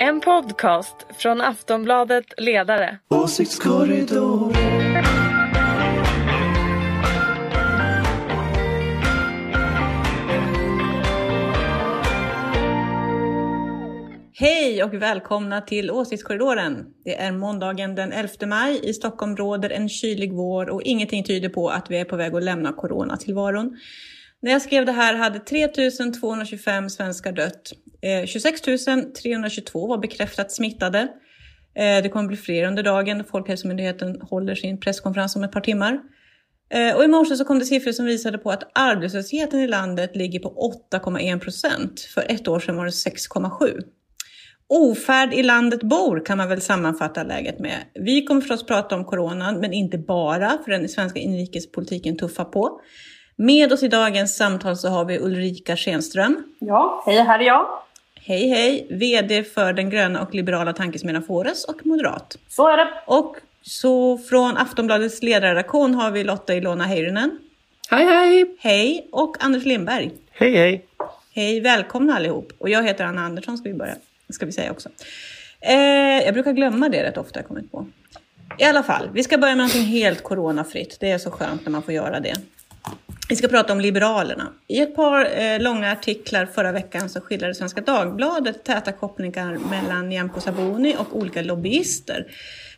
En podcast från Aftonbladet Ledare. Åsiktskorridor. Hej och välkomna till Åsiktskorridoren. Det är måndagen den 11 maj. I Stockholm råder en kylig vår och ingenting tyder på att vi är på väg att lämna coronatillvaron. När jag skrev det här hade 3225 svenskar dött. Eh, 26 322 var bekräftat smittade. Eh, det kommer bli fler under dagen. Folkhälsomyndigheten håller sin presskonferens om ett par timmar. Eh, och i morse så kom det siffror som visade på att arbetslösheten i landet ligger på 8,1 procent. För ett år sedan var det 6,7. Ofärd i landet bor kan man väl sammanfatta läget med. Vi kommer förstås prata om coronan, men inte bara, för den svenska inrikespolitiken tuffar på. Med oss i dagens samtal så har vi Ulrika Schenström. Ja, hej, här är jag. Hej hej! VD för den gröna och liberala tankesmedjan Fores och moderat. Så är det. Och så från Aftonbladets ledarredaktion har vi Lotta Ilona Heyrinen. Hej hej! Hej! Och Anders Lindberg. Hej hej! Hej, välkomna allihop. Och jag heter Anna Andersson ska vi börja, ska vi säga också. Eh, jag brukar glömma det rätt ofta, jag kommit på. I alla fall, vi ska börja med någonting helt coronafritt. Det är så skönt när man får göra det. Vi ska prata om Liberalerna. I ett par eh, långa artiklar förra veckan så skildrade Svenska Dagbladet täta kopplingar mellan Nyamko Sabuni och olika lobbyister.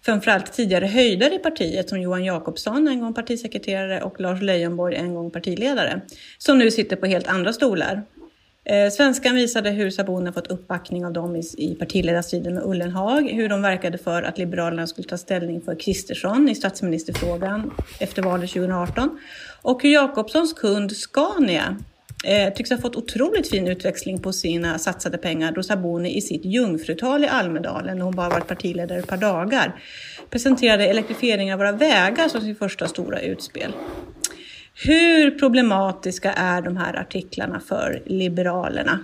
Framförallt tidigare höjdare i partiet som Johan Jakobsson, en gång partisekreterare, och Lars Leijonborg, en gång partiledare, som nu sitter på helt andra stolar. Eh, Svenskan visade hur Sabuni fått uppbackning av dem i, i partiledarstriden med Ullenhag, hur de verkade för att Liberalerna skulle ta ställning för Kristersson i statsministerfrågan efter valet 2018 och hur Jakobssons kund Scania eh, tycks ha fått otroligt fin utväxling på sina satsade pengar då Sabuni i sitt jungfrutal i Almedalen, när hon bara varit partiledare ett par dagar, presenterade elektrifiering av våra vägar som sitt första stora utspel. Hur problematiska är de här artiklarna för Liberalerna?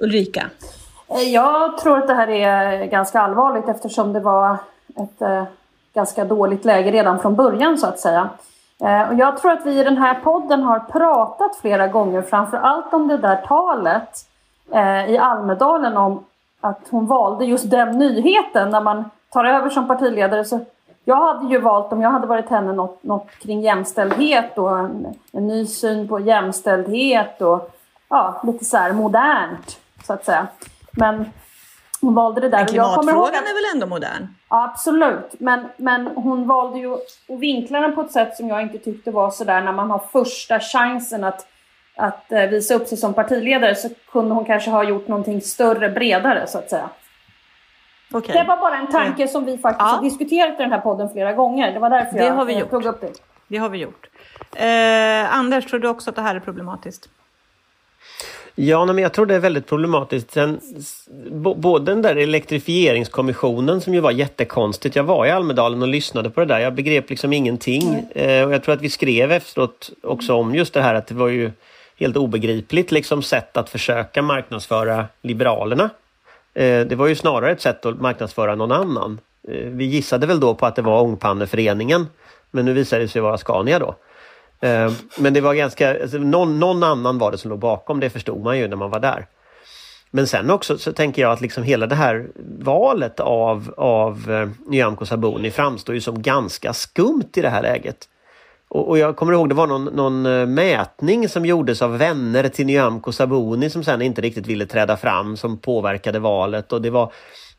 Ulrika? Eh, jag tror att det här är ganska allvarligt eftersom det var ett eh, ganska dåligt läge redan från början så att säga. Eh, och jag tror att vi i den här podden har pratat flera gånger framför allt om det där talet i Almedalen om att hon valde just den nyheten när man tar över som partiledare. Så jag hade ju valt, om jag hade varit henne, något, något kring jämställdhet och en, en ny syn på jämställdhet och ja, lite så här modernt så att säga. Men hon valde det där. Men ihåg klimatfrågan att- är väl ändå modern? Ja, absolut. Men, men hon valde ju att vinkla den på ett sätt som jag inte tyckte var sådär när man har första chansen att, att eh, visa upp sig som partiledare så kunde hon kanske ha gjort någonting större, bredare så att säga. Okej. Det var bara en tanke som vi faktiskt Ja. har diskuterat i den här podden flera gånger. Det var därför Det jag har vi eh, gjort. tog upp det. Det har vi gjort. Eh, Anders, tror du också att det här är problematiskt? Ja, men jag tror det är väldigt problematiskt. Sen, både den där elektrifieringskommissionen som ju var jättekonstigt. Jag var i Almedalen och lyssnade på det där. Jag begrep liksom ingenting. Eh, och jag tror att vi skrev efteråt också om just det här att det var ju helt obegripligt liksom sätt att försöka marknadsföra Liberalerna. Eh, det var ju snarare ett sätt att marknadsföra någon annan. Eh, vi gissade väl då på att det var Ångpanneföreningen. Men nu visade det sig vara Scania då. Eh, men det var ganska, alltså, någon, någon annan var det som låg bakom, det förstod man ju när man var där. Men sen också så tänker jag att liksom hela det här valet av, av Nyamko Sabuni framstår ju som ganska skumt i det här läget. Och, och jag kommer ihåg det var någon, någon eh, mätning som gjordes av vänner till Nyamko Sabuni som sen inte riktigt ville träda fram som påverkade valet och det var,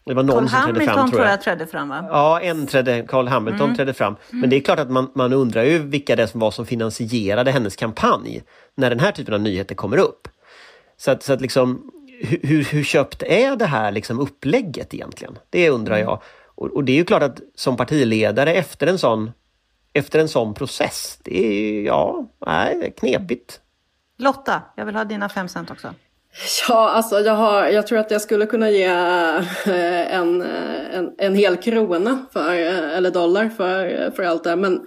det var någon Carl som trädde fram Hamilton tror jag. jag trädde fram va? Ja, en trädde, Carl Hamilton Mm. trädde fram. Men det är klart att man, man undrar ju vilka det som var som finansierade hennes kampanj när den här typen av nyheter kommer upp. Så att, så att liksom, hur, hur, hur köpt är det här liksom upplägget egentligen? Det undrar Mm. jag. Och, och det är ju klart att som partiledare efter en sån, efter en sån process, det är ja, nej, knepigt. Lotta, jag vill ha dina fem cent också. Ja, alltså jag, har, jag tror att jag skulle kunna ge eh, en, eh, en, en hel krona för, eh, eller dollar för, för allt det här. Men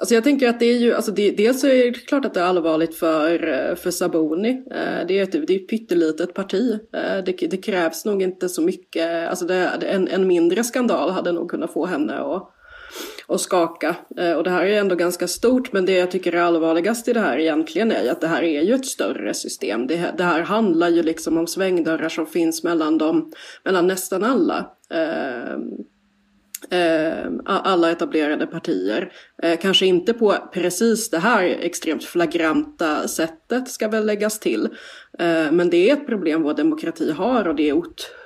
alltså jag tänker att det är ju, alltså det, dels är det klart att det är allvarligt för, för Saboni. Det är ett, det är ett pyttelitet parti. Det, det krävs nog inte så mycket, alltså det, en, en mindre skandal hade nog kunnat få henne att och skaka. Eh, och det här är ändå ganska stort men det jag tycker är allvarligast i det här egentligen är ju att det här är ju ett större system. Det, det här handlar ju liksom om svängdörrar som finns mellan, dem, mellan nästan alla. Eh, alla etablerade partier. Eh, kanske inte på precis det här extremt flagranta sättet ska väl läggas till. Eh, men det är ett problem vår demokrati har och det är otroligt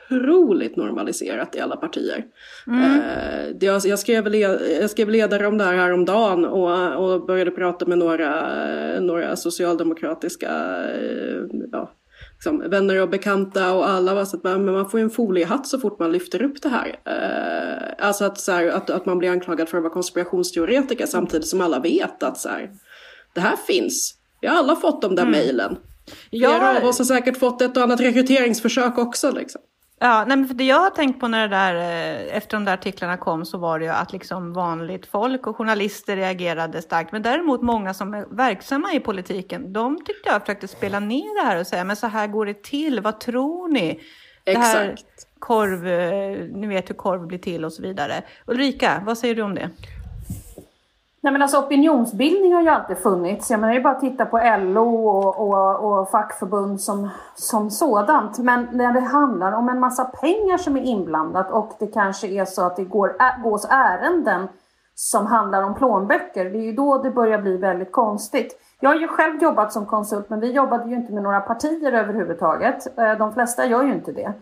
normaliserat i alla partier. Mm. Eh, jag, jag, skrev, jag skrev ledare om det här häromdagen och, och började prata med några, några socialdemokratiska eh, ja, liksom, vänner och bekanta och alla var så att man, man får ju en foliehatt så fort man lyfter upp det här. Eh, alltså att, så här, att, att man blir anklagad för att vara konspirationsteoretiker samtidigt som alla vet att så här, det här finns. Vi har alla fått de där mm. mejlen. Flera av oss har säkert fått ett och annat rekryteringsförsök också. Liksom. Ja, nej, men för det jag har tänkt på när det där, eh, efter de där artiklarna kom så var det ju att liksom vanligt folk och journalister reagerade starkt. Men däremot många som är verksamma i politiken, de tyckte jag försökte spela ner det här och säga, men så här går det till, vad tror ni? Exakt. Det här korv, eh, ni vet hur korv blir till och så vidare. Ulrika, vad säger du om det? Nej men alltså opinionsbildning har ju alltid funnits. Jag menar det är bara att titta på LO och, och, och fackförbund som, som sådant. Men när det handlar om en massa pengar som är inblandat och det kanske är så att det går, gås ärenden som handlar om plånböcker. Det är ju då det börjar bli väldigt konstigt. Jag har ju själv jobbat som konsult men vi jobbade ju inte med några partier överhuvudtaget. Eh, de flesta gör ju inte det.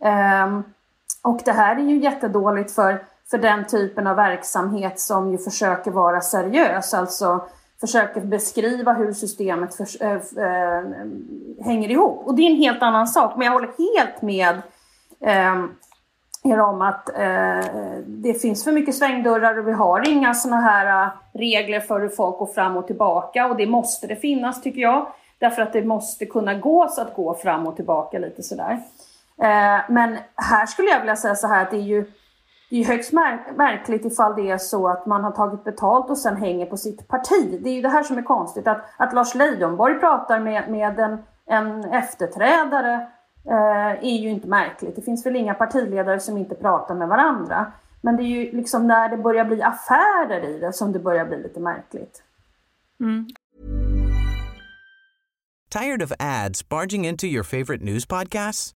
Ehm, och det här är ju jättedåligt för för den typen av verksamhet som ju försöker vara seriös, alltså försöker beskriva hur systemet för, äh, eh, äh, eh, hänger ihop. Och det är en helt annan sak, men jag håller helt med äh, er om att eh, det finns för mycket svängdörrar och vi har inga sådana här regler för hur folk går fram och tillbaka och det måste det finnas tycker jag. Därför att det måste kunna gå så att gå fram och tillbaka lite sådär. Men här skulle jag vilja säga så här att det är ju det är högst märkligt ifall det är så att man har tagit betalt och sen hänger på sitt parti. Det är ju det här som är konstigt. Att, att Lars Leijonborg pratar med, med en, en efterträdare eh, är ju inte märkligt. Det finns väl inga partiledare som inte pratar med varandra. Men det är ju liksom när det börjar bli affärer i det som det börjar bli lite märkligt. Mm. Tired of ads barging into your favorite news podcasts?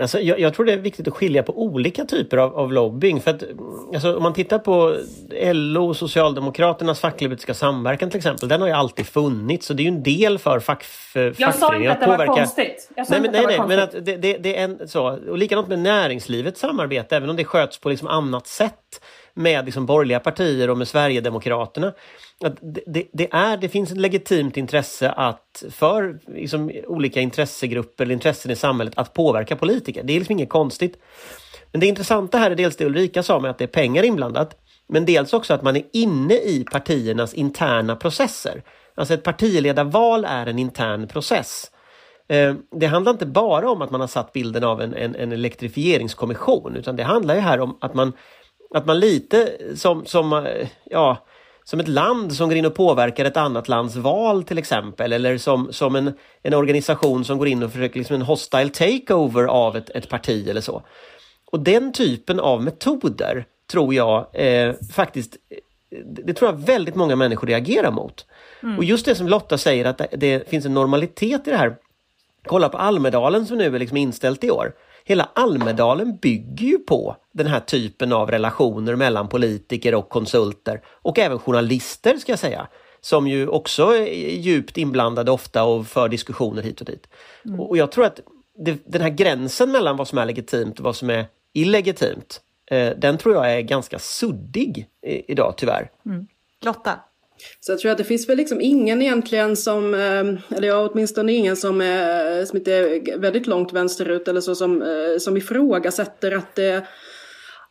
Alltså, jag, jag, tror det är viktigt att skilja på olika typer av, av lobbying. För att, alltså, om man tittar på LO och Socialdemokraternas facklig-politiska samverkan till exempel. Den har ju alltid funnits och det är ju en del för fack, för Jag sa inte att det var konstigt. Jag sa nej, men, nej, nej, men att det, det, det, är en, så. Och likadant med näringslivets samarbete, även om det sköts på liksom annat sätt med liksom borgerliga partier och med Sverigedemokraterna. Att det, det, är, det finns ett legitimt intresse att för liksom, olika intressegrupper eller intressen i samhället att påverka politiker. Det är liksom inget konstigt. Men det intressanta här är dels det Ulrika sa med att det är pengar inblandat. Men dels också att man är inne i partiernas interna processer. Alltså ett partiledarval är en intern process. Eh, det handlar inte bara om att man har satt bilden av en, en, en elektrifieringskommission utan det handlar ju här om att man att man lite som, som, eh, ja, som ett land som går in och påverkar ett annat lands val till exempel eller som, som en, en organisation som går in och försöker liksom en hostile takeover av ett, ett parti eller så. Och den typen av metoder tror jag eh, faktiskt, det tror jag väldigt många människor reagerar mot. Mm. Och just det som Lotta säger att det, det, finns en normalitet i det här. Kolla på Almedalen som nu är liksom inställt i år hela Almedalen bygger ju på den här typen av relationer mellan politiker och konsulter och även journalister ska jag säga som ju också är djupt inblandade ofta och för diskussioner hit och dit. Mm. Och jag tror att det, den här gränsen mellan vad som är legitimt och vad som är illegitimt, eh, den tror jag är ganska suddig i, idag tyvärr. Mm. Lotta? Så jag tror att det finns väl liksom ingen egentligen som, ehm, eller ja, åtminstone ingen som, är, som inte är väldigt långt vänsterut eller så som, eh, som ifrågasätter att det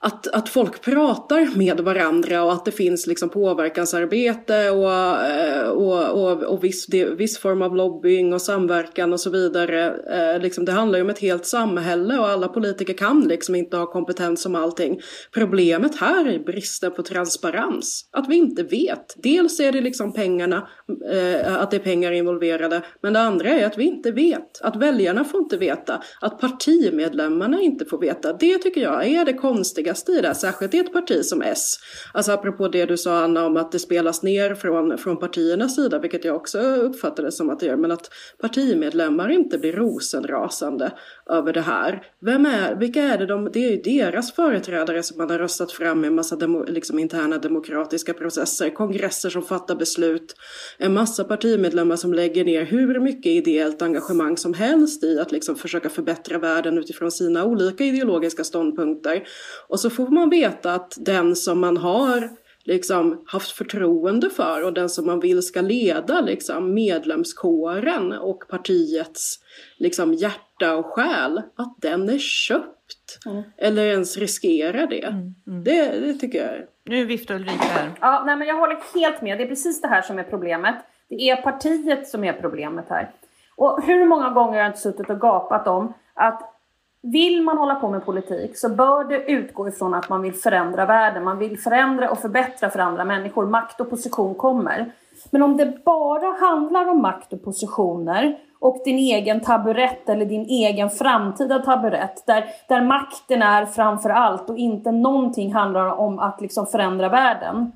att, att folk pratar med varandra och att det finns liksom påverkansarbete och, eh, och, och, och viss, viss form av lobbying och samverkan och så vidare. Eh, liksom det handlar ju om ett helt samhälle och alla politiker kan liksom inte ha kompetens om allting. Problemet här är bristen på transparens. Att vi inte vet. Dels är det liksom pengarna, eh, att det är pengar involverade. Men det andra är att vi inte vet. Att väljarna får inte veta. Att partimedlemmarna inte får veta. Det tycker jag är det konstiga viktigaste i det, särskilt i ett parti som S. Alltså apropå det du sa Anna om att det spelas ner från, från partiernas sida, vilket jag också uppfattade som att det gör, men att partimedlemmar inte blir rosenrasande över det här. Vem är, vilka är det de, det är ju deras företrädare som man har röstat fram i en massa demo, liksom interna demokratiska processer, kongresser som fattar beslut, en massa partimedlemmar som lägger ner hur mycket ideellt engagemang som helst i att liksom försöka förbättra världen utifrån sina olika ideologiska ståndpunkter. Och så får man veta att den som man har liksom haft förtroende för och den som man vill ska leda liksom medlemskåren och partiets liksom hjärta och själ, att den är köpt. Mm. Eller ens riskerar det. Mm, mm. det. Det tycker jag. Nu viftar Ulrika här. Ja, nej, men jag håller helt med. Det är precis det här som är problemet. Det är partiet som är problemet här. Och hur många gånger har jag inte suttit och gapat om att vill man hålla på med politik så bör det utgå ifrån att man vill förändra världen. Man vill förändra och förbättra för andra människor. Makt och position kommer. Men om det bara handlar om makt och positioner och din egen taburett eller din egen framtida taburett där, där makten är framför allt och inte någonting handlar om att liksom förändra världen.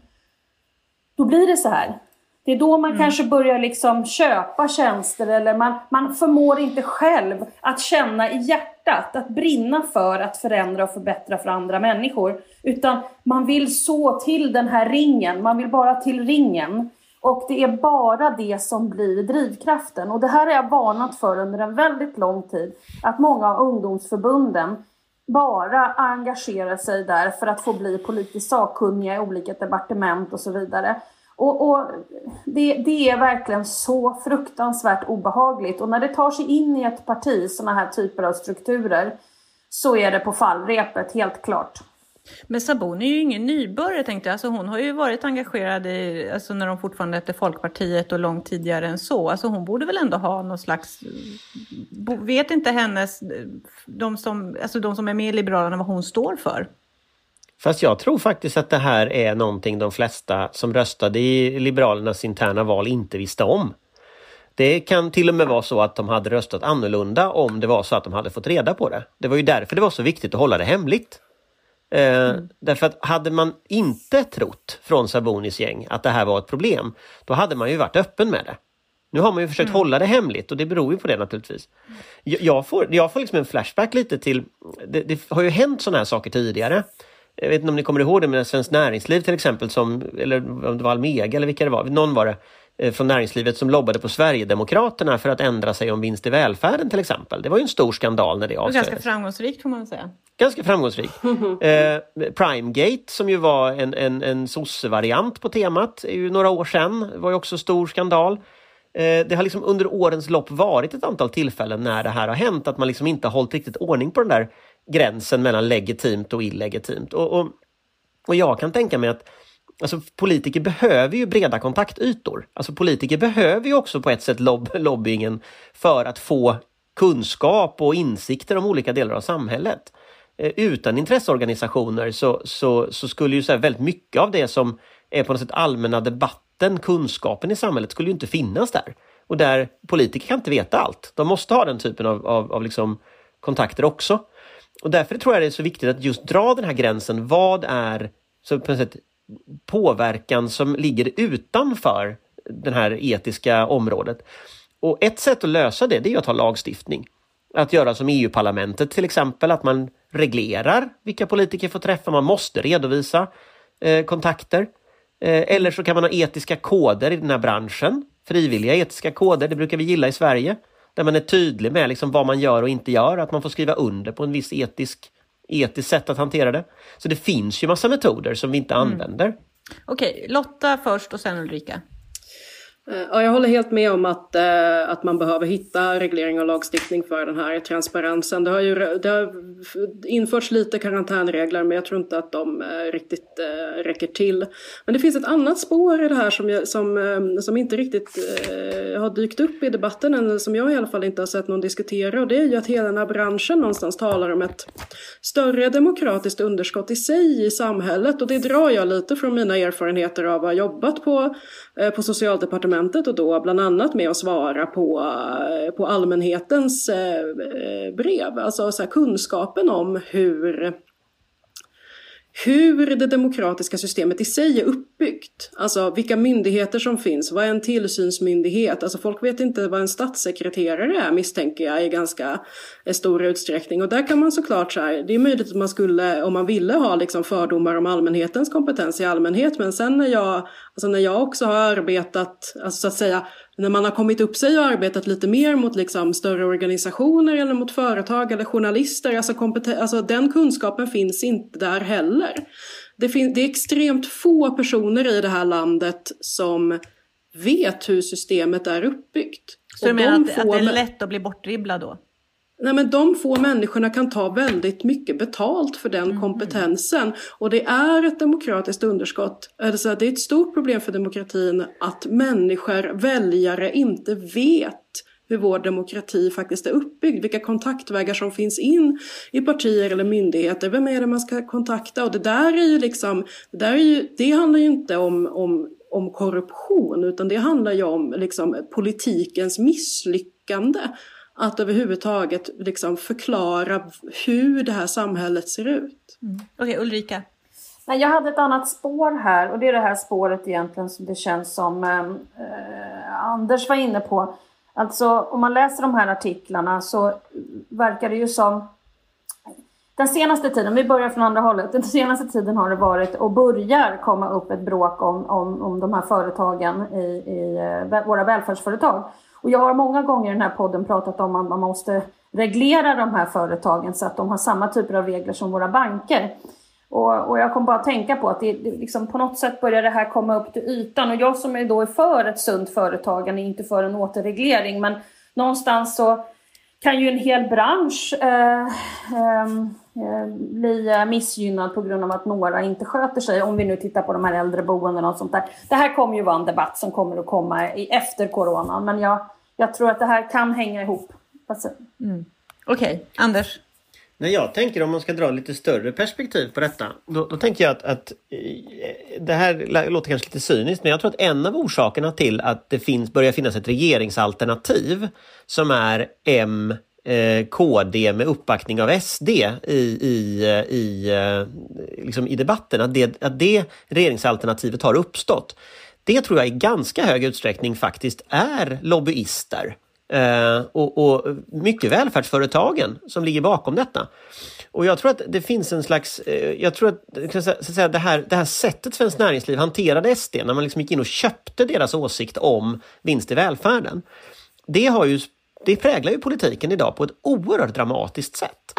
Då blir det så här. Det är då man mm. kanske börjar liksom köpa tjänster eller man, man förmår inte själv att känna i hjärtat, att brinna för att förändra och förbättra för andra människor. Utan man vill så till den här ringen, man vill bara till ringen. Och det är bara det som blir drivkraften. Och det här har jag varnat för under en väldigt lång tid. Att många av ungdomsförbunden bara engagerar sig där för att få bli politiskt sakkunniga i olika departement och så vidare. Och, och det, det, är verkligen så fruktansvärt obehagligt. Och när det tar sig in i ett parti, sådana här typer av strukturer, så är det på fallrepet, helt klart. Men Saboni är ju ingen nybörjare tänkte jag. Alltså hon har ju varit engagerad i, alltså när de fortfarande hette Folkpartiet och långt tidigare än så. Alltså hon borde väl ändå ha någon slags, vet inte hennes, de som, alltså de som är med i Liberalerna vad hon står för? Fast jag tror faktiskt att det här är någonting de flesta som röstade i Liberalernas interna val inte visste om. Det kan till och med vara så att de hade röstat annorlunda om det var så att de hade fått reda på det. Det var ju därför det var så viktigt att hålla det hemligt. Mm. Därför att hade man inte trott från Sabonis gäng att det här var ett problem, då hade man ju varit öppen med det. Nu har man ju försökt mm. hålla det hemligt och det beror ju på det naturligtvis. Jag, jag får, jag får liksom en flashback lite till, det, det har ju hänt sådana här saker tidigare. Jag vet inte om ni kommer ihåg det, men Svenskt Näringsliv till exempel, som, eller om det var Almega eller vilka det var, någon var det, eh, från näringslivet som lobbade på Sverigedemokraterna för att ändra sig om vinst i välfärden till exempel. Det var ju en stor skandal när det avslöjades. Ganska framgångsrikt får man säga. Ganska framgångsrikt. eh, Primegate som ju var en, en, en sosse-variant på temat, är ju några år sedan, var ju också stor skandal. Eh, det har liksom under årens lopp varit ett antal tillfällen när det här har hänt, att man liksom inte har hållit riktigt ordning på den där gränsen mellan legitimt och illegitimt. Och, och, och jag kan tänka mig att Alltså politiker behöver ju breda kontaktytor. Alltså politiker behöver ju också på ett sätt lob lobbyingen för att få kunskap och insikter om olika delar av samhället. Eh, utan intresseorganisationer så, så, så skulle ju så väldigt mycket av det som är på något sätt allmänna debatten, kunskapen i samhället skulle ju inte finnas där. Och där politiker kan inte veta allt. De måste ha den typen av, av, av liksom kontakter också. Och därför tror jag det är så viktigt att just dra den här gränsen. Vad är så på sätt, påverkan som ligger utanför det här etiska området? Och ett sätt att lösa det, det är att ha lagstiftning. Att göra som EU-parlamentet till exempel, att man reglerar vilka politiker får träffa. Man måste redovisa eh, kontakter. Eh, eller så kan man ha etiska koder i den här branschen. Frivilliga etiska koder, det brukar vi gilla i Sverige. Där man är tydlig med liksom vad man gör och inte gör, att man får skriva under på en viss etisk, etiskt sätt att hantera det. Så det finns ju massa metoder som vi inte mm. använder. Okej, Lotta först och sen Ulrika. Eh, ja, jag håller helt med om att, eh, att man behöver hitta reglering och lagstiftning för den här transparensen. Det har ju det har införts lite karantänregler men jag tror inte att de eh, riktigt eh, räcker till. Men det finns ett annat spår i det här som, jag, som, eh, som inte riktigt eh, har dykt upp i debatten än, som jag i alla fall inte har sett någon diskutera och det är ju att hela den här branschen någonstans talar om ett större demokratiskt underskott i sig i samhället och det drar jag lite från mina erfarenheter av att ha jobbat på, Eh, på socialdepartementet och då bland annat med att svara på, eh, på allmänhetens eh, brev. Alltså så här, kunskapen om hur hur det demokratiska systemet i sig är uppbyggt. Alltså vilka myndigheter som finns, vad är en tillsynsmyndighet? Alltså folk vet inte vad en statssekreterare är misstänker jag i ganska eh, stor utsträckning. Och där kan man såklart så här, det är möjligt att man skulle, om man ville ha liksom fördomar om allmänhetens kompetens i allmänhet. Men sen när jag, alltså när jag också har arbetat, alltså så att säga när man har kommit upp sig och arbetat lite mer mot liksom större organisationer eller mot företag eller journalister, alltså, alltså den kunskapen finns inte där heller. Det, det är extremt få personer i det här landet som vet hur systemet är uppbyggt. Så du menar att, att det är lätt att bli bortdribblad då? Nej, men de få människorna kan ta väldigt mycket betalt för den mm. kompetensen. Och det är ett demokratiskt underskott. Alltså, det är ett stort problem för demokratin att människor, väljare, inte vet hur vår demokrati faktiskt är uppbyggd, vilka kontaktvägar som finns in i partier eller myndigheter, vem är det man ska kontakta? Och det där är ju liksom, det, där är ju, det handlar ju inte om, om, om korruption utan det handlar ju om liksom, politikens misslyckande att överhuvudtaget liksom förklara hur det här samhället ser ut. Mm. Okej, okay, Ulrika? Nej, jag hade ett annat spår här och det är det här spåret egentligen som det känns som eh, Anders var inne på. Alltså om man läser de här artiklarna så verkar det ju som den senaste tiden, vi börjar från andra hållet, den senaste tiden har det varit och börjar komma upp ett bråk om, om, om de här företagen i, i eh, våra välfärdsföretag. Och jag har många gånger i den här podden pratat om att man måste reglera de här företagen så att de har samma typer av regler som våra banker. Och, och jag kom bara att tänka på att det, det liksom på något sätt börjar det här komma upp till ytan. Och jag som är då är för ett sunt företagande inte för en återreglering. Men någonstans så kan ju en hel bransch eh, ehm, eh, bli eh, missgynnad på grund av att några inte sköter sig. Om vi nu tittar på de här äldreboendena och sånt där. Det här kommer ju vara en debatt som kommer att komma i, efter corona. Men jag, jag tror att det här kan hänga ihop. Mm. Okej, okay. Anders? När jag tänker om man ska dra lite större perspektiv på detta, då, då tänker jag att, att, eh, det här låter kanske lite cyniskt, men jag tror att en av orsakerna till att det finns, börjar finnas ett regeringsalternativ som är M, eh, KD med uppbackning av SD i, i, i, eh, liksom i debatten, att det, att det regeringsalternativet har uppstått. Det tror jag i ganska hög utsträckning faktiskt är lobbyister Eh, och, och mycket välfärdsföretagen som ligger bakom detta. Och jag tror att det finns en slags, eh, jag tror att, kan säga, det, här, det här sättet Svenskt Näringsliv hanterade SD, när man liksom gick in och köpte deras åsikt om vinst i välfärden. Det, har ju, det präglar ju politiken idag på ett oerhört dramatiskt sätt.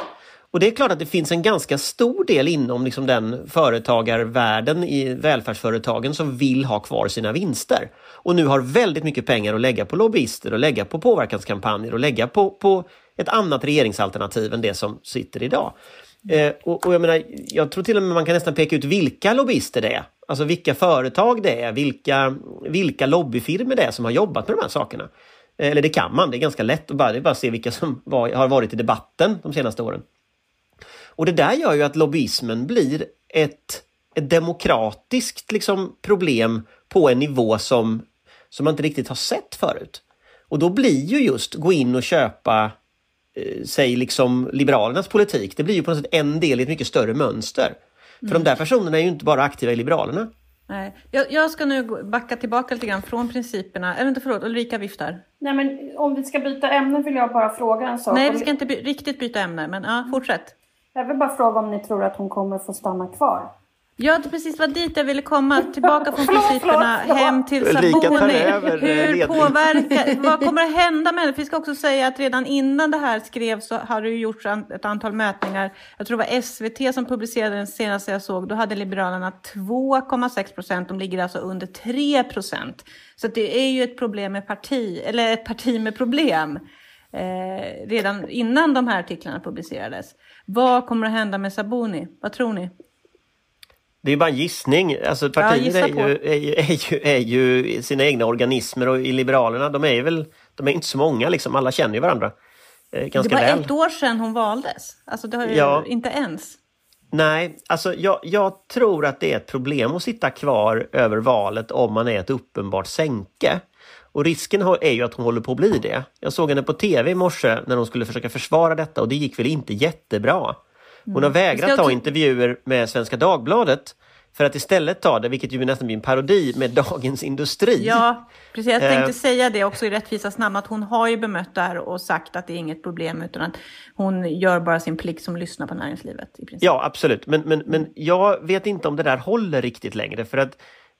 Och det är klart att det finns en ganska stor del inom liksom den företagarvärlden i välfärdsföretagen som vill ha kvar sina vinster. Och nu har väldigt mycket pengar att lägga på lobbyister och lägga på påverkanskampanjer och lägga på, på ett annat regeringsalternativ än det som sitter idag. Eh, och, och, jag menar, jag tror till och med man kan nästan peka ut vilka lobbyister det är. Alltså vilka företag det är, vilka, vilka lobbyfirmor det är som har jobbat med de här sakerna. Eh, eller det kan man, det är ganska lätt att bara, bara se vilka som var, har varit i debatten de senaste åren. Och det där gör ju att lobbyismen blir ett, ett demokratiskt liksom, problem på en nivå som, som man inte riktigt har sett förut. Och då blir ju just gå in och köpa eh, säg liksom Liberalernas politik, det blir ju på något sätt en del i ett mycket större mönster. För mm. de där personerna är ju inte bara aktiva i Liberalerna. Nej. Jag, jag, ska nu backa tillbaka lite grann från principerna. Äh, vänta, förlåt, Ulrika viftar. Nej, men om vi ska byta ämne vill jag bara fråga en sak. Nej, vi ska inte by riktigt byta ämne, men ja, fortsätt. Jag vill bara fråga om ni tror att hon kommer få stanna kvar? Ja, det precis var dit jag ville komma. Tillbaka från principerna, hem till Sabuni. Eh, Hur påverkar, vad kommer att hända med? Vi ska också säga att redan innan det här skrevs så har det gjorts ett antal mätningar. Jag tror det var SVT som publicerade den senaste jag såg. Då hade Liberalerna 2,6 procent. De ligger alltså under 3 procent. Så det är ju ett problem med parti, eller ett parti med problem. Eh, redan innan de här artiklarna publicerades. Vad kommer att hända med Sabuni? Vad tror ni? Det är bara en gissning. Alltså partier ja, är, ju, är, ju, är, ju, är ju sina egna organismer och i Liberalerna, de är väl, de är inte så många liksom, alla känner ju varandra. Eh, ganska det var väl. ett år sedan hon valdes. Alltså det har ju ja. inte ens. Nej, alltså jag, jag, tror att det är ett problem att sitta kvar över valet om man är ett uppenbart sänke. Och risken är ju att hon håller på att bli det. Jag såg henne på tv i morse när hon skulle försöka försvara detta och det gick väl inte jättebra. Hon har mm. vägrat ta intervjuer med Svenska Dagbladet för att istället ta det, vilket ju nästan blir en parodi, med Dagens Industri. Ja, precis. Jag tänkte uh, säga det också i rättvisas namn, att hon har ju bemött det här och sagt att det är inget problem, utan att hon gör bara sin plikt som lyssnar på näringslivet. I princip. Ja, absolut. Men, men, men jag vet inte om det där håller riktigt längre, för att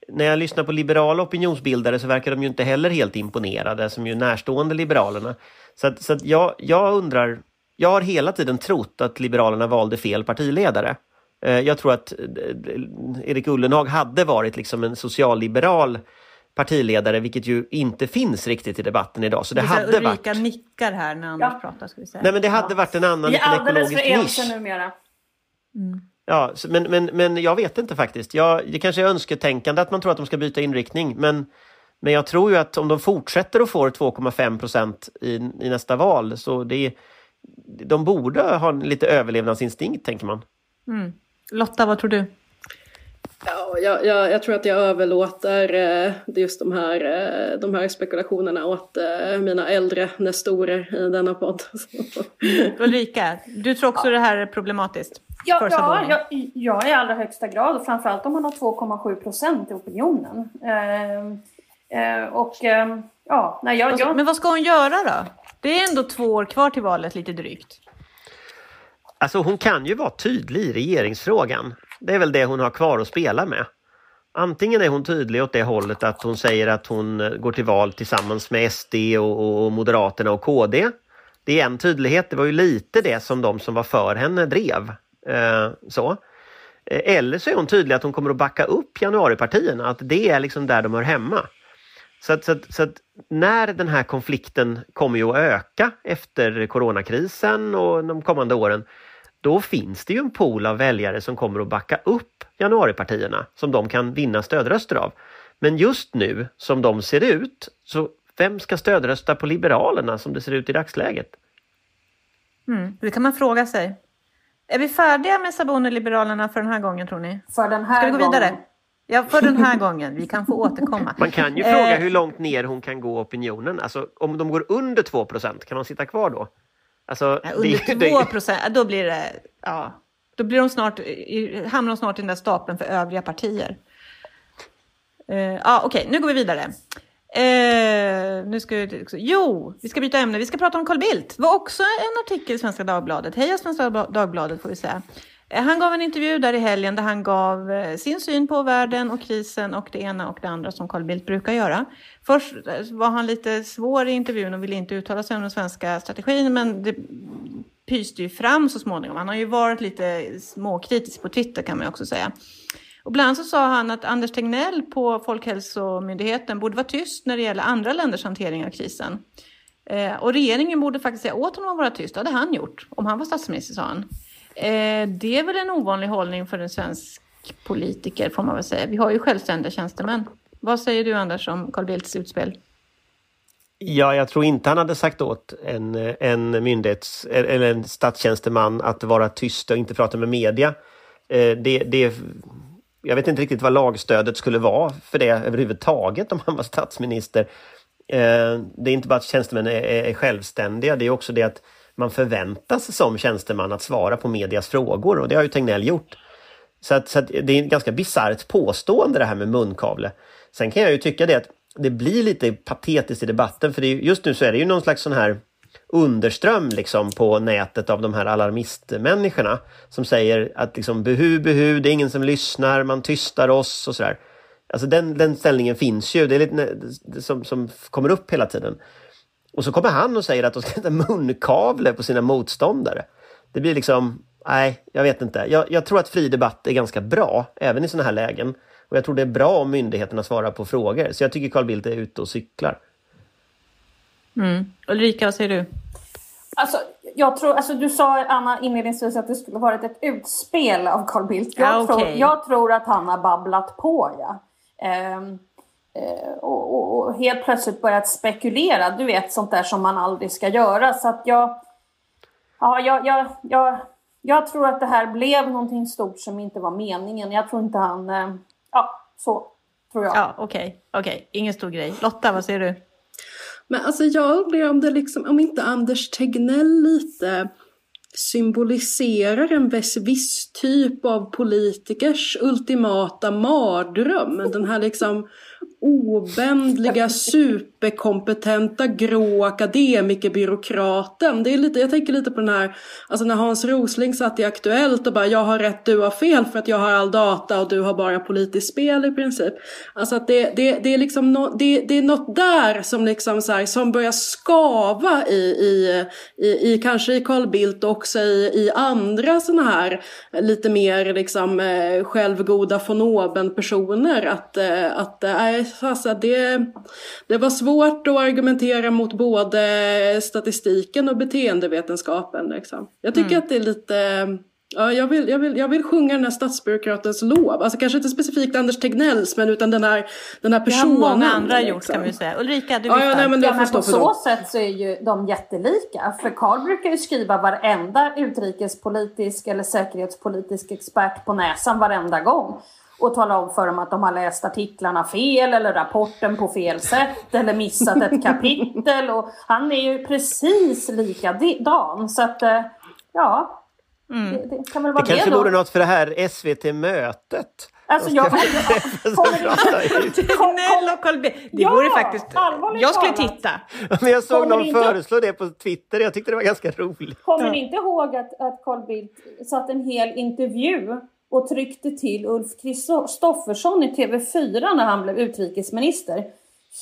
när jag lyssnar på liberala opinionsbildare så verkar de ju inte heller helt imponerade, som ju är närstående Liberalerna. Så, att, så att jag, jag undrar, jag har hela tiden trott att Liberalerna valde fel partiledare. Eh, jag tror att eh, Erik Ullenhag hade varit liksom en socialliberal partiledare, vilket ju inte finns riktigt i debatten idag. Så det, det hade Ulrika varit... nickar här när Anders ja. pratar. Ska vi säga. Nej, men det hade ja. varit en annan liten ekologisk nisch. Vi är alldeles för ense numera. Mm. Ja, men, men, men jag vet inte faktiskt. Jag, det kanske är önsketänkande att man tror att de ska byta inriktning, men, men jag tror ju att om de fortsätter och får 2,5 procent i, i nästa val, så det, de borde ha en lite överlevnadsinstinkt, tänker man. Mm. Lotta, vad tror du? Ja, jag, jag, jag, tror att jag överlåter eh, just de här, eh, de här spekulationerna åt eh, mina äldre nestorer i denna podd. Ulrika, du tror också ja. det här är problematiskt? Ja, ja jag, jag i allra högsta grad, framförallt om man har 2,7 procent i opinionen. Eh, eh, och eh, ja, nej, jag, jag... Men vad ska hon göra då? Det är ändå två år kvar till valet, lite drygt. Alltså hon kan ju vara tydlig i regeringsfrågan. Det är väl det hon har kvar att spela med. Antingen är hon tydlig åt det hållet att hon säger att hon eh, går till val tillsammans med SD och, och Moderaterna och KD. Det är en tydlighet, det var ju lite det som de som var för henne drev. Eh, så. Eh, eller så är hon tydlig att hon kommer att backa upp januaripartierna, att det är liksom där de hör hemma. Så att, så, att, så att, när den här konflikten kommer ju att öka efter coronakrisen och de kommande åren, då finns det ju en pool av väljare som kommer att backa upp januaripartierna som de kan vinna stödröster av. Men just nu som de ser ut, så vem ska stödrösta på Liberalerna som det ser ut i dagsläget? Mm, det kan man fråga sig. Är vi färdiga med Saboni Liberalerna för den här gången tror ni? För den här Ska vi gå vidare? Gången. Ja, för den här gången. Vi kan få återkomma. Man kan ju fråga eh, hur långt ner hon kan gå opinionen. Alltså om de går under 2% kan de sitta kvar då? Alltså, ja, under 2 procent, då blir det... Ja, då blir de snart, hamnar de snart i den där stapeln för övriga partier. Uh, ja, Okej, okay, nu går vi vidare. Eh, nu ska vi, jo, vi ska byta ämne. Vi ska prata om Carl Bildt. Det var också en artikel i Svenska Dagbladet. Heja Svenska Dagbladet får vi säga. Eh, han gav en intervju där i helgen där han gav eh, sin syn på världen och krisen och det ena och det andra som Carl Bildt brukar göra. Först eh, var han lite svår i intervjun och ville inte uttala sig om den svenska strategin, men det pyste ju fram så småningom. Han har ju varit lite småkritisk på Twitter kan man också säga. Och bland annat så sa han att Anders Tegnell på Folkhälsomyndigheten borde vara tyst när det gäller andra länders hantering av krisen. Eh, och regeringen borde faktiskt säga åt honom att vara tyst. Det hade han gjort om han var statsminister, sa han. Eh, det är väl en ovanlig hållning för en svensk politiker, får man väl säga. Vi har ju självständiga tjänstemän. Vad säger du Anders om Carl Bildts utspel? Ja, jag tror inte han hade sagt åt en, en myndighets eller en statstjänsteman att vara tyst och inte prata med media. Eh, det, det, jag vet inte riktigt vad lagstödet skulle vara för det överhuvudtaget om han var statsminister. Eh, det är inte bara att tjänstemän är, är självständiga, det är också det att man förväntas som tjänsteman att svara på medias frågor och det har ju Tegnell gjort. Så, att, så att det är ett ganska bisarrt påstående det här med munkavle. Sen kan jag ju tycka det att det blir lite patetiskt i debatten för det är, just nu så är det ju någon slags sån här underström liksom på nätet av de här alarmistmänniskorna som säger att liksom behu, behu, det är ingen som lyssnar, man tystar oss och sådär. Alltså den, den ställningen finns ju, det är lite som, som kommer upp hela tiden. Och så kommer han och säger att de ska sätta munkavle på sina motståndare. Det blir liksom, nej, jag vet inte. Jag, jag tror att fri debatt är ganska bra, även i sådana här lägen. Och jag tror det är bra om myndigheterna svarar på frågor. Så jag tycker Carl Bildt är ute och cyklar. Mm. Ulrika, vad säger du? Alltså, jag tror, alltså, du sa Anna inledningsvis att det skulle varit ett utspel av Carl Bildt. Jag, Ja, okej. tror, jag tror att han har babblat på. Ja. Ehm, eh, och, och, och helt plötsligt börjat spekulera. Du vet sånt där som man aldrig ska göra. Så att jag, ja, jag, jag, jag, jag tror att det här blev någonting stort som inte var meningen. Jag tror inte han... Eh, ja, så tror jag. Ja, okej. okej. Ingen stor grej. Lotta, vad säger du? Men alltså jag undrar om det liksom, om inte Anders Tegnell lite symboliserar en viss typ av politikers ultimata mardröm. Den här liksom obändliga, superkompetenta, grå akademikerbyråkraten. Det är lite, jag tänker lite på den här, alltså när Hans Rosling satt i Aktuellt och bara jag har rätt, du har fel för att jag har all data och du har bara politiskt spel i princip. Alltså att det, det, det är liksom no, det, det är något där som liksom så här, som börjar skava i, i, i, i kanske i Carl Bildt och också i, i andra sådana här lite mer liksom eh, självgoda von oben personer att, eh, att äh, alltså det, det var svårt att argumentera mot både statistiken och beteendevetenskapen. Liksom. Jag tycker att det är lite Ja, jag vill, jag, vill, jag vill sjunga den här statsbyråkratens lov. Alltså kanske inte specifikt Anders Tegnells, men utan den här, den här Det har personen. många andra liksom. gjort kan vi säga. Ulrika, du Ja, ja, nej, men det Ja, får men stå på så dem. sätt så är ju de jättelika. För Carl brukar ju skriva varenda utrikespolitisk eller säkerhetspolitisk expert på näsan varenda gång. Och tala om för dem att de har läst artiklarna fel eller rapporten på fel sätt eller missat ett kapitel. Och han är ju precis likadan. Så att, eh, ja. Det, det kan väl vara Det det, kanske då. vore något för det här SVT-mötet. Alltså jag... Tegnell och Carl Bildt. Det vore faktiskt... Jag skulle talat. titta. Men jag såg Kommer någon inte- föreslå det på Twitter. Jag tyckte det var ganska roligt. Kommer ni inte ihåg att, att Carl Bildt satt en hel intervju och tryckte till Ulf Kristoffersson i TV4 när han blev utrikesminister?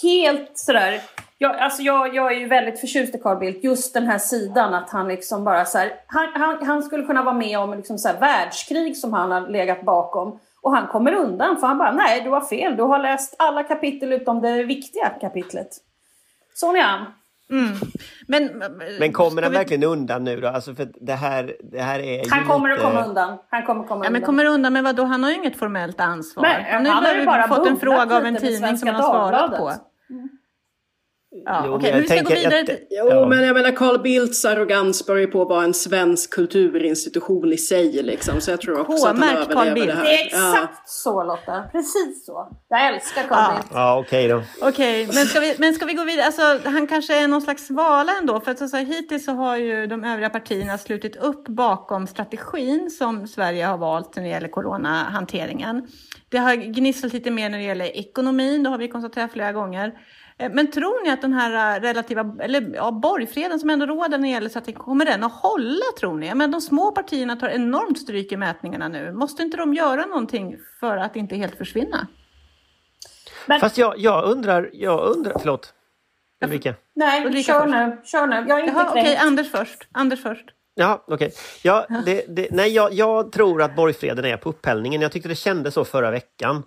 Helt sådär... Jag, alltså jag, jag är ju väldigt förtjust i Carl Bildt, just den här sidan att han liksom bara så här, han, han, han skulle kunna vara med om liksom så här världskrig som han har legat bakom. Och han kommer undan för han bara, nej du har fel, du har läst alla kapitel utom det viktiga kapitlet. Sån han. Men, Men kommer han vi- verkligen undan nu då? Alltså för det här, det här är ju Han kommer lite... att komma undan. Han kommer komma Ja, men undan. kommer undan med vad då? Han har ju inget formellt ansvar. Nej, han har han ju har ju bara fått en fråga av en tidning som han har svarat på. Dagbladet. Ja, Jo, Okej, men jag ska gå tänker vidare att- till... Jo, Ja. men jag menar Carl Bildts arrogans börjar på att vara en svensk kulturinstitution i sig liksom. Så jag tror också att han K-märkt Carl överlever Bildt. det här. Det är exakt så Lotta. Precis så. Jag älskar Carl Ja. Bildt. Ja, okej då. Okej, men, ska vi, men ska vi gå vidare? Alltså, han kanske är någon slags svala ändå. För att alltså, hittills så har ju de övriga partierna slutit upp bakom strategin som Sverige har valt när det gäller coronahanteringen. Det har gnisslat lite mer när det gäller ekonomin, det har vi konstaterat flera gånger. Eh, Men tror ni att den här eh, relativa, eller ja, borgfreden som ändå råder när det gäller strategin, kommer den att hålla tror ni? Men de små partierna tar enormt stryk i mätningarna nu. Måste inte de göra någonting för att inte helt försvinna? Men, Fast jag, jag undrar, jag undrar, förlåt. Ulrika? nej, Ulrika kör först. nu. Kör nu. Jag är inte Jaha, okej, kränkt. Anders först. Anders först. Ja, okej. Ja, det, det, nej, jag, jag tror att borgfreden är på upphällningen. Jag tyckte det kändes så förra veckan.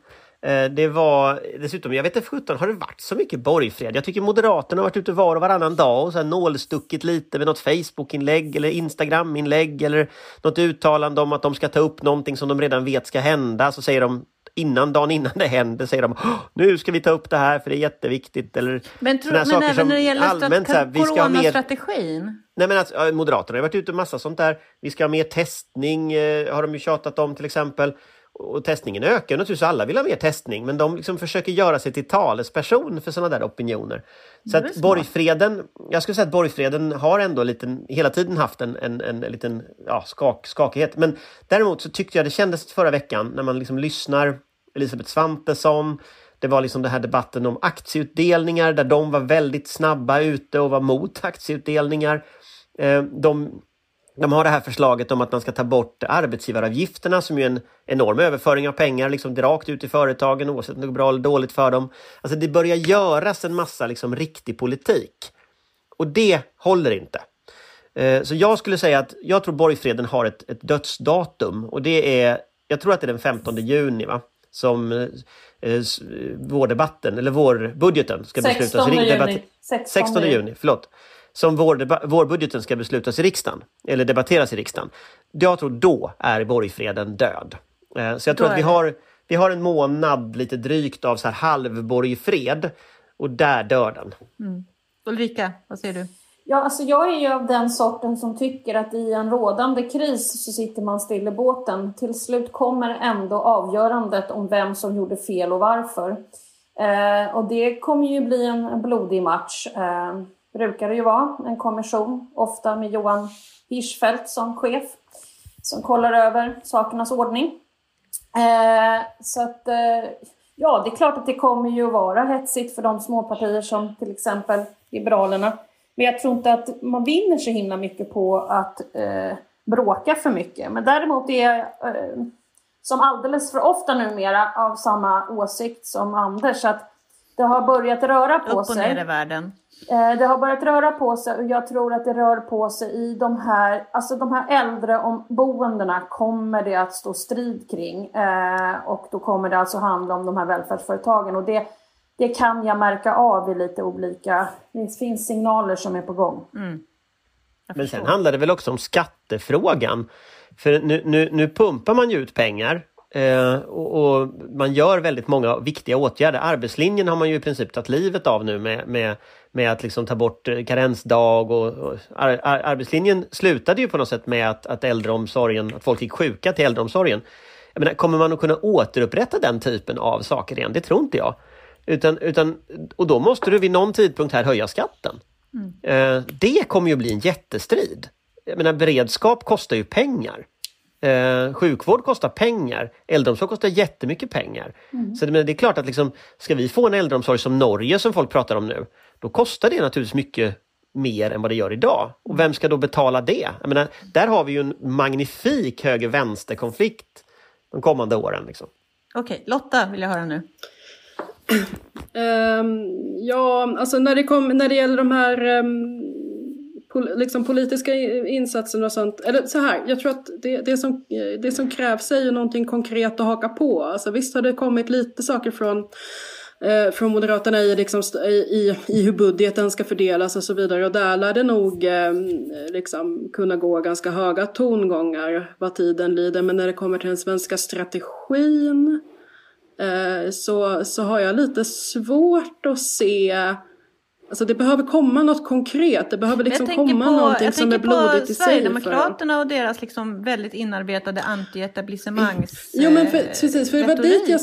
Eh, Det var dessutom, jag vet inte sjutton, har det varit så mycket borgfred? Jag tycker Moderaterna har varit ute var och varannan dag och så här nålstuckit lite med något Facebook-inlägg eller Instagram-inlägg eller något uttalande om att de ska ta upp någonting som de redan vet ska hända. Så säger de innan, dagen innan det händer, säger de "Åh, nu ska vi ta upp det här för det är jätteviktigt. Eller Men, tro, men saker även när det gäller allmänt så här, vi ska ha mer coronastrategin. Nej men alltså, Moderaterna har varit ute massa sånt där. Vi ska ha mer testning, eh, har de ju tjatat om till exempel. Och testningen ökar naturligtvis, alla vill ha mer testning, men de liksom försöker göra sig till talesperson för sådana där opinioner. Så att borgfreden, jag skulle säga att borgfreden har ändå liten, hela tiden haft en, en, en, liten ja, skak, skakighet. Men däremot så tyckte jag det kändes förra veckan när man liksom lyssnar Elisabeth Svantesson, Det var liksom den här debatten om aktieutdelningar där de var väldigt snabba ute och var mot aktieutdelningar. Eh, de, de har det här förslaget om att man ska ta bort arbetsgivaravgifterna som är en enorm överföring av pengar liksom rakt ut i företagen oavsett om det går bra eller dåligt för dem. Alltså det börjar göras en massa liksom riktig politik. Och det håller inte. Eh, så jag skulle säga att jag tror borgfreden har ett, ett dödsdatum och det är, jag tror att det är den 15 juni va? som eh, vårdebatten, eller vårbudgeten ska 16 beslutas. Juni. 16, 16 juni. Förlåt. Som vår, vårbudgeten ska beslutas i riksdagen, eller debatteras i riksdagen. Jag tror då är borgfreden död. Eh, så jag tror att vi har, vi har en månad lite drygt av så här halvborgfred och där dör den. Mm. Ulrika, vad säger du? Ja, alltså jag är ju av den sorten som tycker att i en rådande kris så sitter man still i båten. Till slut kommer ändå avgörandet om vem som gjorde fel och varför. Eh, och det kommer ju bli en blodig match. Eh, brukar det ju vara en kommission, ofta med Johan Hirschfeldt som chef, som kollar över sakernas ordning. Eh, så att, eh, ja, det är klart att det kommer ju att vara hetsigt för de småpartier som till exempel Liberalerna men jag tror inte att man vinner så himla mycket på att eh, bråka för mycket. Men däremot är jag eh, som alldeles för ofta numera av samma åsikt som Anders. Att det har börjat röra på sig. Upp och ner i världen. Eh, det har börjat röra på sig och jag tror att det rör på sig i de här, alltså de här äldreboendena kommer det att stå strid kring. Eh, och då kommer det alltså handla om de här välfärdsföretagen. Och det, det kan jag märka av i lite olika, det finns signaler som är på gång. Mm. Men sen handlar det väl också om skattefrågan. För nu, nu, nu pumpar man ju ut pengar eh, och, och, man gör väldigt många viktiga åtgärder. Arbetslinjen har man ju i princip tagit livet av nu med, med, med att liksom ta bort karensdag och, och ar, ar, arbetslinjen slutade ju på något sätt med att, att äldreomsorgen, att folk gick sjuka till äldreomsorgen. Jag menar, kommer man att kunna återupprätta den typen av saker igen? Det tror inte jag. Utan, utan, och då måste du vid någon tidpunkt här höja skatten. Mm. Eh, det kommer ju bli en jättestrid. Jag menar beredskap kostar ju pengar. Eh, sjukvård kostar pengar, äldreomsorg kostar jättemycket pengar. Mm. Så det, det är klart att liksom, ska vi få en äldreomsorg som Norge som folk pratar om nu, då kostar det naturligtvis mycket mer än vad det gör idag. Och vem ska då betala det? Jag menar, där har vi ju en magnifik höger-vänster-konflikt de kommande åren. Liksom. Okej, okay, Lotta vill jag höra nu. Um, ja, alltså när det, kom, när det gäller de här um, pol, liksom politiska insatser och sånt. Eller så här, jag tror att det, det, som, det som krävs är ju någonting konkret att haka på. Alltså visst har det kommit lite saker från eh, från Moderaterna i, liksom, i, i hur budgeten ska fördelas och så vidare. Och där lär det nog eh, liksom, kunna gå ganska höga tongångar vad tiden lider. Men när det kommer till den svenska strategin Eh, så, så har jag lite svårt att se Alltså det behöver komma något konkret, det behöver liksom komma på, någonting som är blodigt i sig. Jag tänker på Sverigedemokraterna och deras liksom väldigt inarbetade anti-etablissemangs Jo men för, precis, för det var dit jag,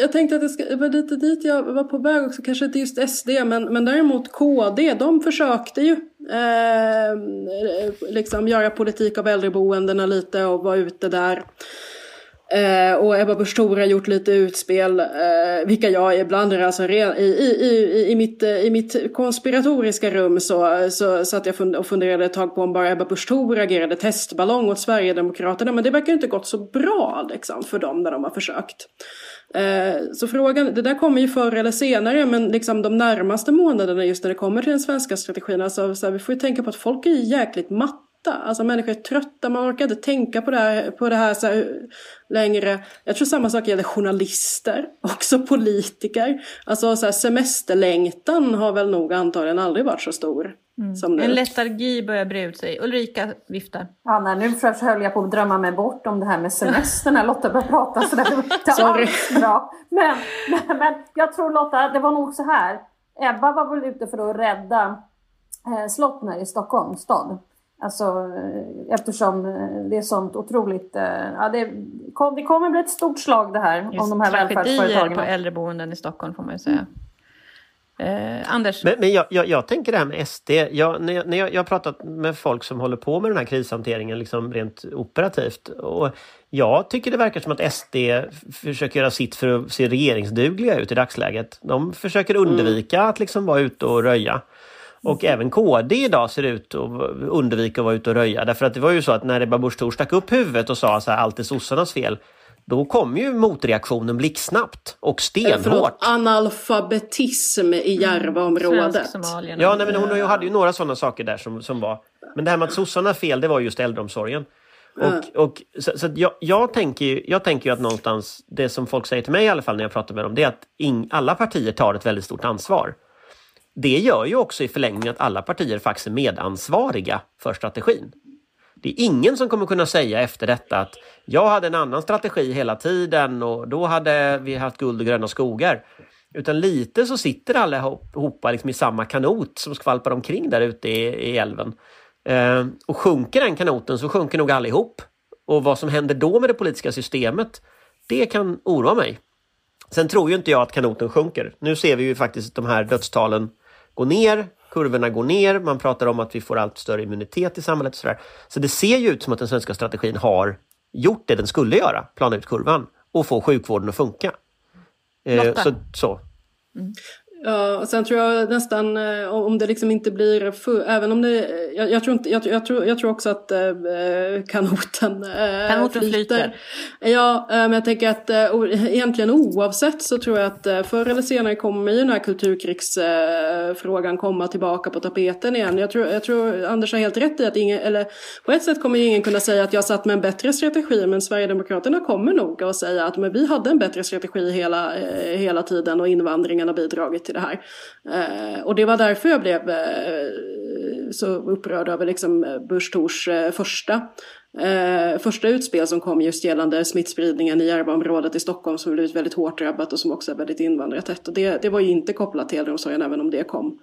jag tänkte att det, ska, det var lite dit jag var på väg också, kanske inte just SD men, men däremot KD, de försökte ju eh, liksom göra politik av äldreboendena lite och vara ute där. Eh, och Ebba Busch Thor har gjort lite utspel, eh, vilka jag ibland alltså i, i, i, i, mitt, eh, i mitt konspiratoriska rum så, så satt jag och funderade ett tag på om bara Ebba Busch Thor agerade testballong åt Sverigedemokraterna. Men det verkar inte gått så bra liksom, för dem när de har försökt. Eh, så frågan, det där kommer ju förr eller senare, men liksom de närmaste månaderna just när det kommer till den svenska strategin, alltså, så här, vi får ju tänka på att folk är jäkligt matta trötta. Alltså människor är trötta, man orkar inte tänka på det här, på det här så här, längre. Jag tror samma sak gäller journalister, också politiker. Alltså så här, semesterlängtan har väl nog antagligen aldrig varit så stor. Mm. Som En letargi börjar bre ut sig. Ulrika viftar. Ja, nej, nu höll jag på att drömma mig bort om det här med semestern när Lotta började prata sådär. Det var bra. Men, men, men jag tror Lotta, det var nog så här. Ebba var väl ute för att rädda eh, Slottner i Stockholms stad. Alltså eftersom eh, det är sånt otroligt... Eh, ja, det, det kommer bli ett stort slag det här Just om de här välfärdsföretagen. på äldreboenden i Stockholm får man ju säga. Eh, Anders? Men, men jag, jag, jag, tänker det här med SD. Jag, när jag, när jag, jag har pratat med folk som håller på med den här krishanteringen liksom rent operativt. Och jag tycker det verkar som att SD försöker göra sitt för att se regeringsdugliga ut i dagsläget. De försöker undvika mm. att liksom vara ute och röja. Och även KD idag ser ut att undvika att vara ute och röja. Därför att det var ju så att när Ebba Busch Thor stack upp huvudet och sa att allt är sossarnas fel då kom ju motreaktionen blixtsnabbt och stenhårt. Förlåt, analfabetism i Järvaområdet. Ja, nej, men hon hade ju några sådana saker där som, som var. Men det här med att sossarna fel, det var just äldreomsorgen. Och, och, så, så jag, jag, tänker ju, jag tänker ju att någonstans, det som folk säger till mig i alla fall när jag pratar med dem, det är att in, alla partier tar ett väldigt stort ansvar. Det gör ju också i förlängningen att alla partier faktiskt är medansvariga för strategin. Det är ingen som kommer kunna säga efter detta att jag hade en annan strategi hela tiden och då hade vi haft guld och gröna skogar. Utan lite så sitter allihopa liksom i samma kanot som skvalpar omkring där ute i, i älven. Eh, och sjunker den kanoten så sjunker nog allihop. Och vad som händer då med det politiska systemet, det kan oroa mig. Sen tror ju inte jag att kanoten sjunker. Nu ser vi ju faktiskt de här dödstalen gå ner kurvorna går ner, man pratar om att vi får allt större immunitet i samhället. Och så, där. så det ser ju ut som att den svenska strategin har gjort det den skulle göra, plana ut kurvan och få sjukvården att funka. Eh, så, så. Mm. Ja, och sen tror jag nästan eh, om det liksom inte blir för, även om det, jag, jag, tror, inte, jag, jag, tror, jag tror också att äh, kanoten, äh, kanoten flyter. flyter. Ja, äh, men jag tänker att äh, egentligen oavsett så tror jag att äh, förr eller senare kommer ju den här kulturkrigsfrågan komma tillbaka på tapeten igen. Jag tror, jag tror Anders har helt rätt i att ingen, eller på ett sätt kommer ingen kunna säga att jag satt med en bättre strategi, men Sverigedemokraterna kommer nog att säga att men vi hade en bättre strategi hela, hela tiden och invandringen har bidragit till till det här. Eh, och det var därför jag blev eh, så upprörd över liksom eh, Busch Thors eh, första Eh, första utspel som kom just gällande smittspridningen i Järvaområdet i Stockholm som blivit väldigt hårt drabbat och som också är väldigt invandrartätt. Och det, det var ju inte kopplat till äldreomsorgen även om det kom,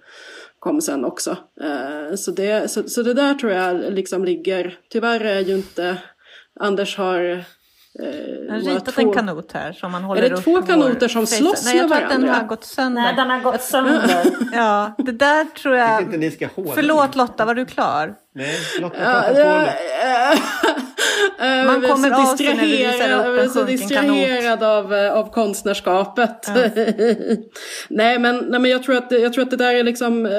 kom sen också. Eh, så, det, så, så det där tror jag liksom ligger, tyvärr är ju inte, Anders har Eh, han har ritat två... en kanot här som man håller upp. Är det två kanoter som slåss Nej, jag tror att den har gått sönder. Nej, den har gått sönder. ja, det där tror jag... jag inte ni ska Förlåt Lotta, var du klar? Nej, Lotta ja, på Uh, Man kommer så distraherad av, eh, av konstnärskapet. Ja. nej, men, nej men jag tror, att, jag tror att det där är liksom, uh,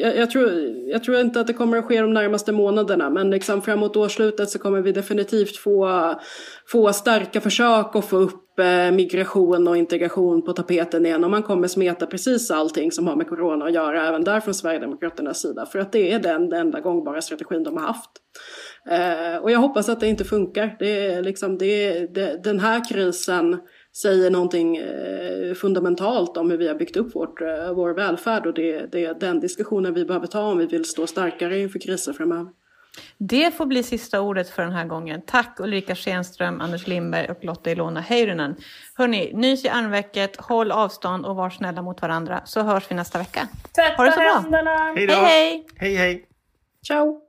jag, jag, tror, jag tror inte att det kommer att ske de närmaste månaderna. Men liksom framåt årsslutet så kommer vi definitivt få, få starka försök att få upp Eh, migration och integration på tapeten igen och man kommer smeta precis allting som har med corona att göra även där från Sverigedemokraternas sida för att det är den, enda gångbara strategin de har haft. Eh, och jag hoppas att det inte funkar. Det är liksom, det, det, den här krisen säger någonting eh, fundamentalt om hur vi har byggt upp vårt, vår välfärd och det, det är den diskussionen vi behöver ta om vi vill stå starkare inför kriser framöver. Det får bli sista ordet för den här gången. Tack Ulrika Schenström, Anders Lindberg och Lotta Ilona Heirunen. Hörni, nys i armvecket, håll avstånd och var snälla mot varandra så hörs vi nästa vecka. Tvätta ha det så bra. händerna! Hej då! Hej hej! Hej hej! Ciao!